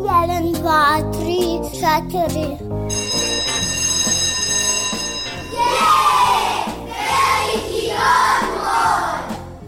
Jedan, dva, tri, četiri.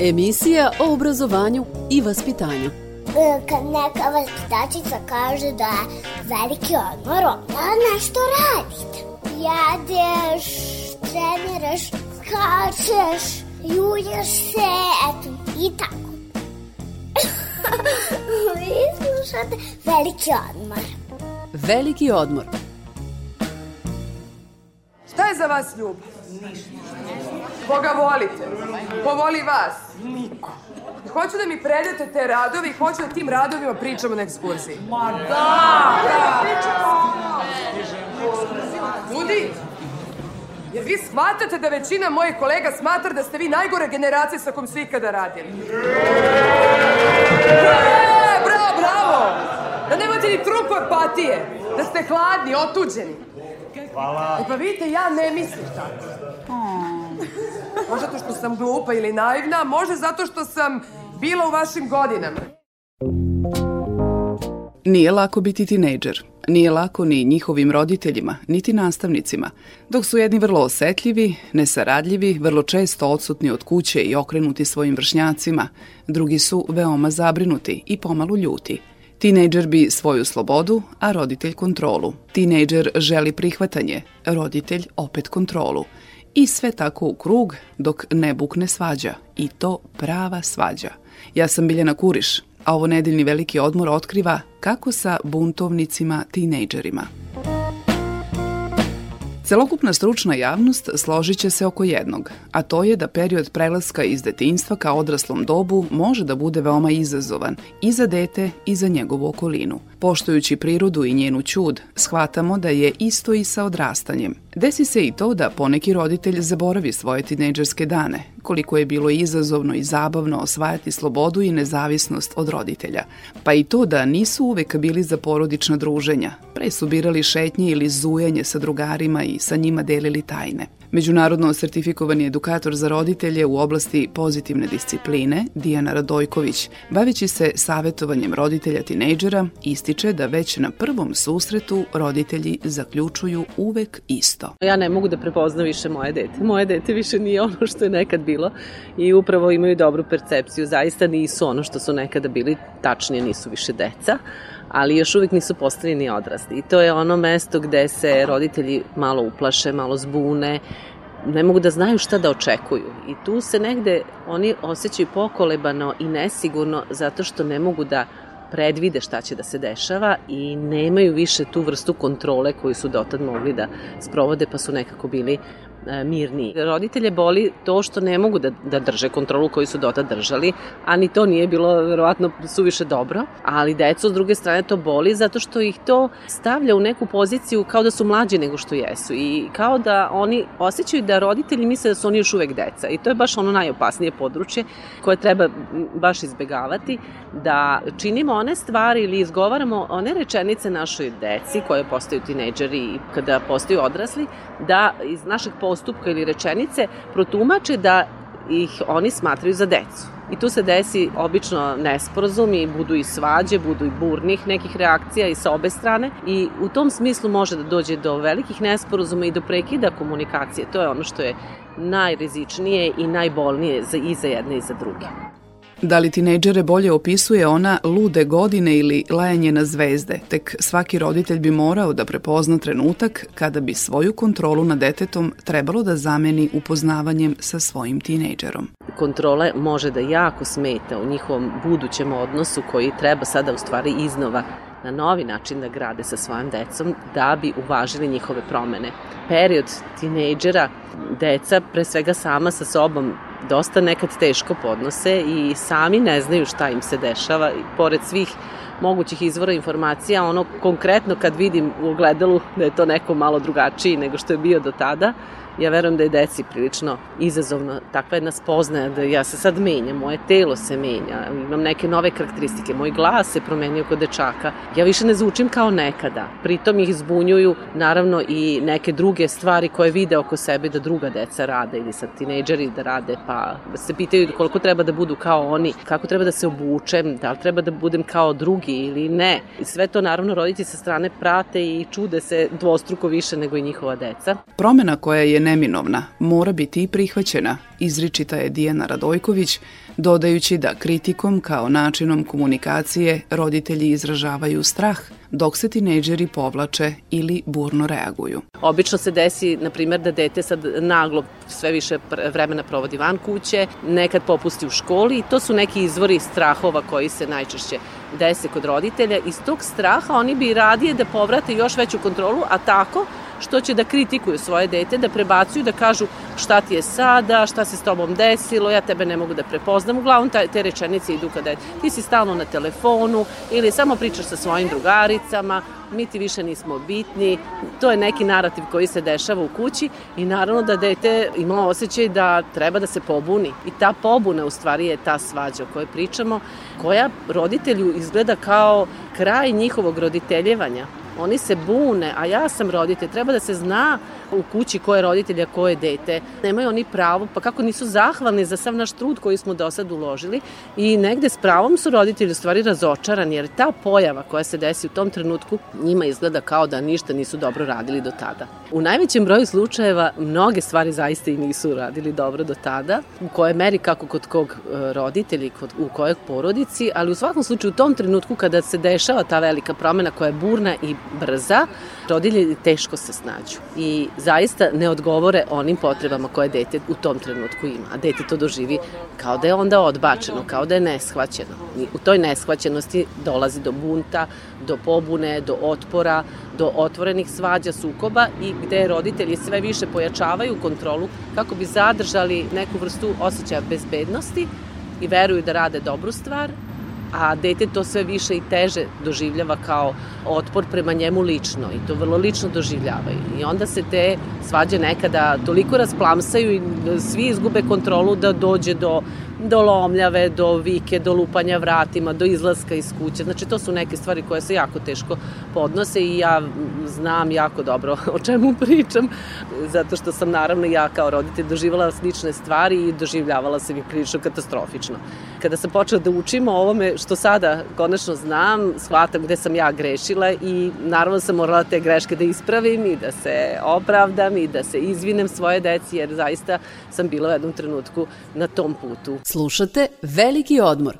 Emisija o obrazovanju i vaspitanju. E, Kad neka vaspitačica kaže da je veliki odmor, onda nešto radite. Jedeš, treniraš, skačeš, julješ se, eto, i tako. Slušate veliki odmor. Veliki odmor. Šta je za vas ljubav? Koga volite? Ko voli vas? Niko. Hoću da mi predate te radovi i hoću da tim radovima pričamo na ekskurziji. Ma da! Ljudi, jer vi shvatate da većina mojih kolega smatra da ste vi najgore generacije sa kom su ikada radili. E, bravo! Da nemate ni trupu empatije, da ste hladni, otuđeni. Hvala. E pa vidite, ja ne mislim tako. Možda zato što sam glupa ili naivna, možda zato što sam bila u vašim godinama. Nije lako biti tinejdžer. Nije lako ni njihovim roditeljima, niti nastavnicima. Dok su jedni vrlo osetljivi, nesaradljivi, vrlo često odsutni od kuće i okrenuti svojim vršnjacima, drugi su veoma zabrinuti i pomalu ljuti. Tinejdžer bi svoju slobodu, a roditelj kontrolu. Tinejdžer želi prihvatanje, roditelj opet kontrolu. I sve tako u krug dok ne bukne svađa. I to prava svađa. Ja sam Biljana Kuriš, a ovo nedeljni veliki odmor otkriva kako sa buntovnicima tinejdžerima. Celokupna stručna javnost složit će se oko jednog, a to je da period prelaska iz detinjstva ka odraslom dobu može da bude veoma izazovan i za dete i za njegovu okolinu. Poštujući prirodu i njenu čud, shvatamo da je isto i sa odrastanjem. Desi se i to da poneki roditelj zaboravi svoje tinejdžerske dane, koliko je bilo izazovno i zabavno osvajati slobodu i nezavisnost od roditelja. Pa i to da nisu uvek bili za porodična druženja, pre su birali šetnje ili zujenje sa drugarima i sa njima delili tajne. Međunarodno sertifikovani edukator za roditelje u oblasti pozitivne discipline, Dijana Radojković, baveći se savetovanjem roditelja tinejdžera, ističe da već na prvom susretu roditelji zaključuju uvek isto. Ja ne mogu da prepoznam više moje dete. Moje dete više nije ono što je nekad bilo i upravo imaju dobru percepciju. Zaista nisu ono što su nekada bili, tačnije nisu više deca ali još uvijek nisu postavljeni odrasli. I to je ono mesto gde se roditelji malo uplaše, malo zbune, ne mogu da znaju šta da očekuju. I tu se negde oni osjećaju pokolebano i nesigurno zato što ne mogu da predvide šta će da se dešava i nemaju više tu vrstu kontrole koju su dotad mogli da sprovode pa su nekako bili mirniji. Roditelje boli to što ne mogu da, da drže kontrolu koju su dotad držali, a ni to nije bilo verovatno suviše dobro, ali decu s druge strane to boli zato što ih to stavlja u neku poziciju kao da su mlađi nego što jesu. I kao da oni osjećaju da roditelji misle da su oni još uvek deca. I to je baš ono najopasnije područje koje treba baš izbegavati, da činimo one stvari ili izgovaramo one rečenice našoj deci koje postaju tinejdžeri i kada postaju odrasli, da iz našeg postupka ili rečenice protumače da ih oni smatraju za decu. I tu se desi obično nesporazum i budu i svađe, budu i burnih nekih reakcija i sa obe strane i u tom smislu može da dođe do velikih nesporazuma i do prekida komunikacije. To je ono što je najrizičnije i najbolnije za, i za jedne i za druge. Da li tinejdžere bolje opisuje ona lude godine ili lajanje na zvezde, tek svaki roditelj bi morao da prepozna trenutak kada bi svoju kontrolu nad detetom trebalo da zameni upoznavanjem sa svojim tinejdžerom. Kontrole može da jako smeta u njihovom budućem odnosu koji treba sada u stvari iznova na novi način da grade sa svojim decom da bi uvažili njihove promene. Period tinejdžera, deca pre svega sama sa sobom dosta nekad teško podnose i sami ne znaju šta im se dešava i pored svih mogućih izvora informacija, ono konkretno kad vidim u ogledalu da je to neko malo drugačiji nego što je bio do tada, ja verujem da je deci prilično izazovno takva jedna spoznaja da ja se sad menjam, moje telo se menja, imam neke nove karakteristike, moj glas se promenio kod dečaka. Ja više ne zvučim kao nekada. Pritom ih zbunjuju naravno i neke druge stvari koje vide oko sebe da druga deca rade ili sad tinejdžeri da rade, pa da se pitaju koliko treba da budu kao oni, kako treba da se obučem, da li treba da budem kao drugi ili ne. Sve to naravno roditi sa strane prate i čude se dvostruko više nego i njihova deca. Promena koja je neminovna, mora biti i prihvaćena, izričita je Dijana Radojković, dodajući da kritikom kao načinom komunikacije roditelji izražavaju strah, dok se tinejdžeri povlače ili burno reaguju. Obično se desi, na primjer, da dete sad naglo sve više vremena provodi van kuće, nekad popusti u školi i to su neki izvori strahova koji se najčešće dese kod roditelja. Iz tog straha oni bi radije da povrate još veću kontrolu, a tako što će da kritikuju svoje dete, da prebacuju, da kažu šta ti je sada, šta se s tobom desilo, ja tebe ne mogu da prepoznam. Uglavnom te rečenice idu kada je, ti si stalno na telefonu ili samo pričaš sa svojim drugaricama, mi ti više nismo bitni. To je neki narativ koji se dešava u kući i naravno da dete ima osjećaj da treba da se pobuni. I ta pobuna u stvari je ta svađa o kojoj pričamo, koja roditelju izgleda kao kraj njihovog roditeljevanja. Oni se bune, a ja sam roditelj. Treba da se zna u kući ko je roditelj, a ko je dete. Nemaju oni pravo, pa kako nisu zahvalni za sav naš trud koji smo do sad uložili i negde s pravom su roditelji u stvari razočarani, jer ta pojava koja se desi u tom trenutku njima izgleda kao da ništa nisu dobro radili do tada. U najvećem broju slučajeva mnoge stvari zaista i nisu radili dobro do tada, u koje meri kako kod kog e, roditelji, kod, u kojeg porodici, ali u svakom slučaju u tom trenutku kada se dešava ta velika promena koja je burna i brza, roditelji teško se snađu i zaista ne odgovore onim potrebama koje dete u tom trenutku ima. A dete to doživi kao da je onda odbačeno, kao da je neshvaćeno. I u toj neshvaćenosti dolazi do bunta, do pobune, do otpora, do otvorenih svađa, sukoba i gde roditelji sve više pojačavaju kontrolu kako bi zadržali neku vrstu osjećaja bezbednosti i veruju da rade dobru stvar, a dete to sve više i teže doživljava kao otpor prema njemu lično i to vrlo lično doživljavaju. I onda se te svađe nekada toliko rasplamsaju i svi izgube kontrolu da dođe do do lomljave, do vike, do lupanja vratima, do izlaska iz kuće. Znači, to su neke stvari koje se jako teško podnose i ja znam jako dobro o čemu pričam, zato što sam naravno ja kao roditelj doživala slične stvari i doživljavala sam ih prilično katastrofično. Kada sam počela da učim o ovome što sada konačno znam, shvatam gde sam ja grešila i naravno sam morala te greške da ispravim i da se opravdam i da se izvinem svoje deci, jer zaista sam bila u jednom trenutku na tom putu. Slušate Veliki odmor.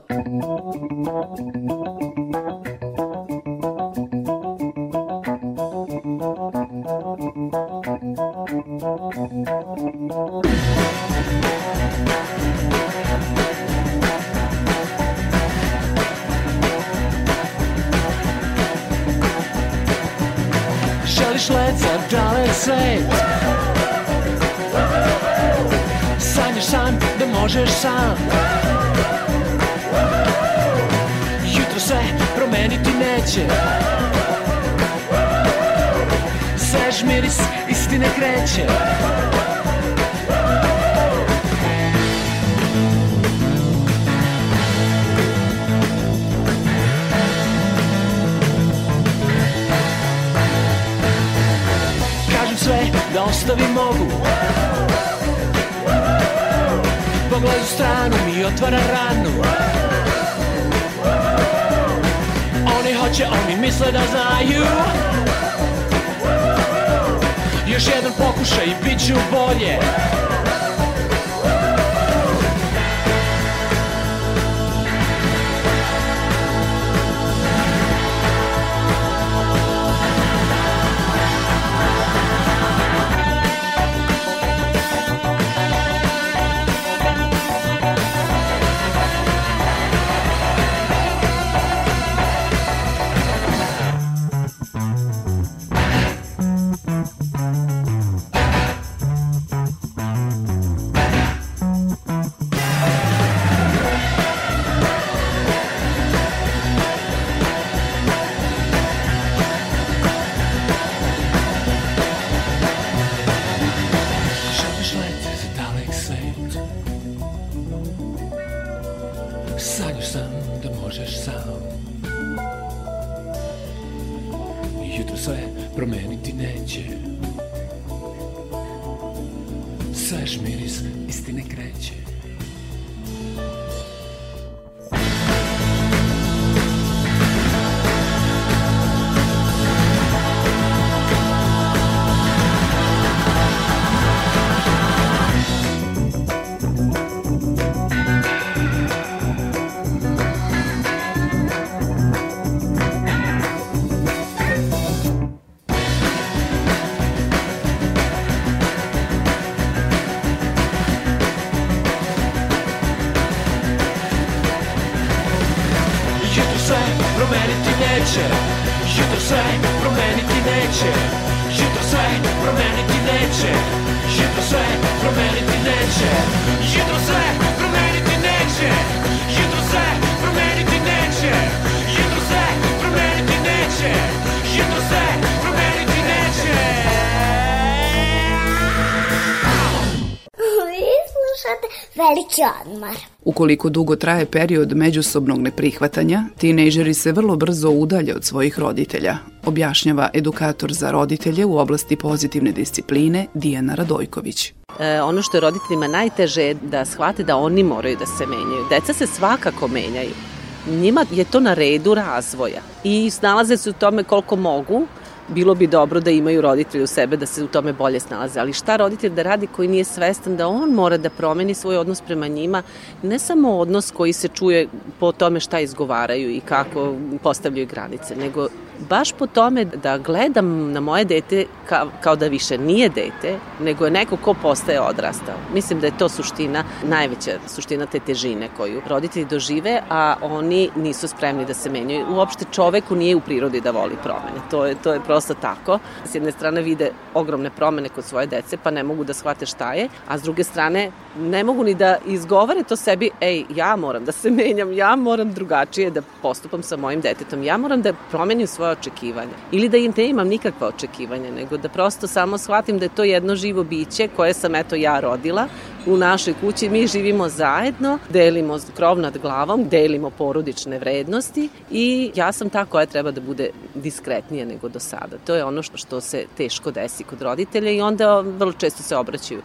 Želiš let za dalek svet možeš sam. Jutro se promeniti neće. Svež miris istine kreće. Kažem sve da ostavim mogu pogled u stranu mi otvara ranu. Oni hoće, oni misle da znaju. Još jedan pokušaj i bit ću bolje neće Jutro sve promeniti neće Jutro sve promeniti neće Jutro sve promeniti neće Jutro sve promeniti Veliki odmor. Ukoliko dugo traje period međusobnog neprihvatanja, tinejdžeri se vrlo brzo udalje od svojih roditelja, objašnjava edukator za roditelje u oblasti pozitivne discipline Dijana Radojković. E, ono što je roditeljima najteže je da shvate da oni moraju da se menjaju. Deca se svakako menjaju. Njima je to na redu razvoja i snalaze se u tome koliko mogu, bilo bi dobro da imaju roditelji u sebe da se u tome bolje snalaze, ali šta roditelj da radi koji nije svestan da on mora da promeni svoj odnos prema njima, ne samo odnos koji se čuje po tome šta izgovaraju i kako postavljaju granice, nego baš po tome da gledam na moje dete kao, kao da više nije dete, nego je neko ko postaje odrastao. Mislim da je to suština, najveća suština te težine koju roditelji dožive, a oni nisu spremni da se menjaju. Uopšte čoveku nije u prirodi da voli promene. To je, to je prosto tako. S jedne strane vide ogromne promene kod svoje dece, pa ne mogu da shvate šta je, a s druge strane ne mogu ni da izgovore to sebi, ej, ja moram da se menjam, ja moram drugačije da postupam sa mojim detetom, ja moram da promenim svoje očekivanja. Ili da im ne imam nikakva očekivanja, nego da prosto samo shvatim da je to jedno živo biće koje sam eto ja rodila u našoj kući. Mi živimo zajedno, delimo krov nad glavom, delimo porodične vrednosti i ja sam ta koja treba da bude diskretnija nego do sada. To je ono što, se teško desi kod roditelja i onda vrlo često se obraćaju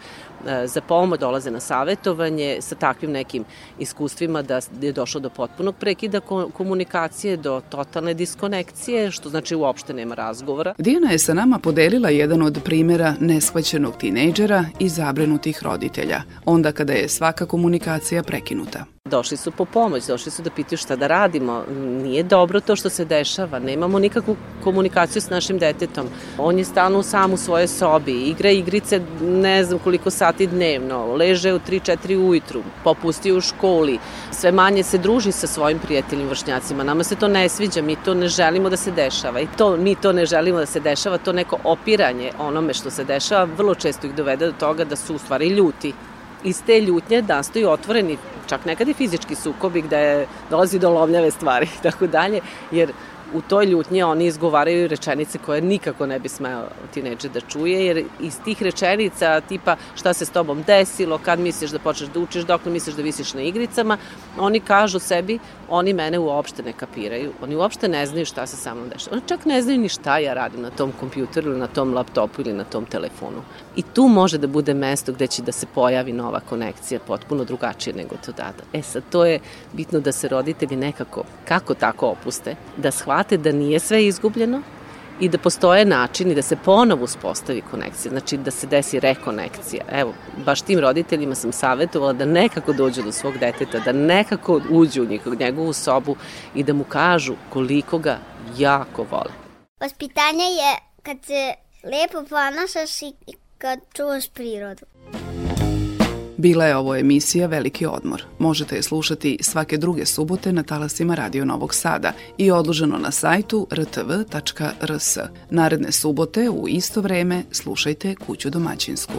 e, za pomoć, dolaze na savetovanje sa takvim nekim iskustvima da je došlo do potpunog prekida komunikacije, do totalne diskonekcije, što znači uopšte nema razgovora. Dijana je sa nama podelila jedan od primera neshvaćenog tinejdžera i zabrenutih roditelja, onda kada je svaka komunikacija prekinuta. Došli su po pomoć, došli su da pitaju šta da radimo. Nije dobro to što se dešava, nemamo nikakvu komunikaciju s našim detetom. On je stalno sam u svojoj sobi, igra igrice ne znam koliko sati dnevno, leže u 3-4 ujutru, popusti u školi, sve manje se druži sa svojim prijateljima vršnjacima. Nama se to ne sviđa, mi to ne želimo da se dešava i to mi to ne želimo da se dešava, to neko opiranje onome što se dešava vrlo često ih dovede do toga da su u stvari ljuti iz te ljutnje nastaju otvoreni čak nekad i fizički sukobi gde dolazi do lomljave stvari i tako dalje, jer u toj ljutnji oni izgovaraju rečenice koje nikako ne bi smeo tineđer da čuje, jer iz tih rečenica tipa šta se s tobom desilo, kad misliš da počneš da učiš, dok ne misliš da visiš na igricama, oni kažu sebi, oni mene uopšte ne kapiraju, oni uopšte ne znaju šta se sa mnom dešava. Oni čak ne znaju ni šta ja radim na tom kompjuteru ili na tom laptopu ili na tom telefonu. I tu može da bude mesto gde će da se pojavi nova konekcija, potpuno drugačije nego to dada. E sad, to je bitno da se roditelji nekako, kako tako opuste, da shvate da nije sve izgubljeno, i da postoje načini da se ponovo uspostavi konekcija, znači da se desi rekonekcija. Evo, baš tim roditeljima sam savjetovala da nekako dođu do svog deteta, da nekako uđu u njegov, njegovu sobu i da mu kažu koliko ga jako vole. Vaspitanje je kad se lepo ponašaš i kad čuvaš prirodu. Bila je ovo emisija Veliki odmor. Možete je slušati svake druge subote na talasima Radio Novog Sada i odloženo na sajtu rtv.rs. Naredne subote u isto vreme slušajte Kuću domaćinsku.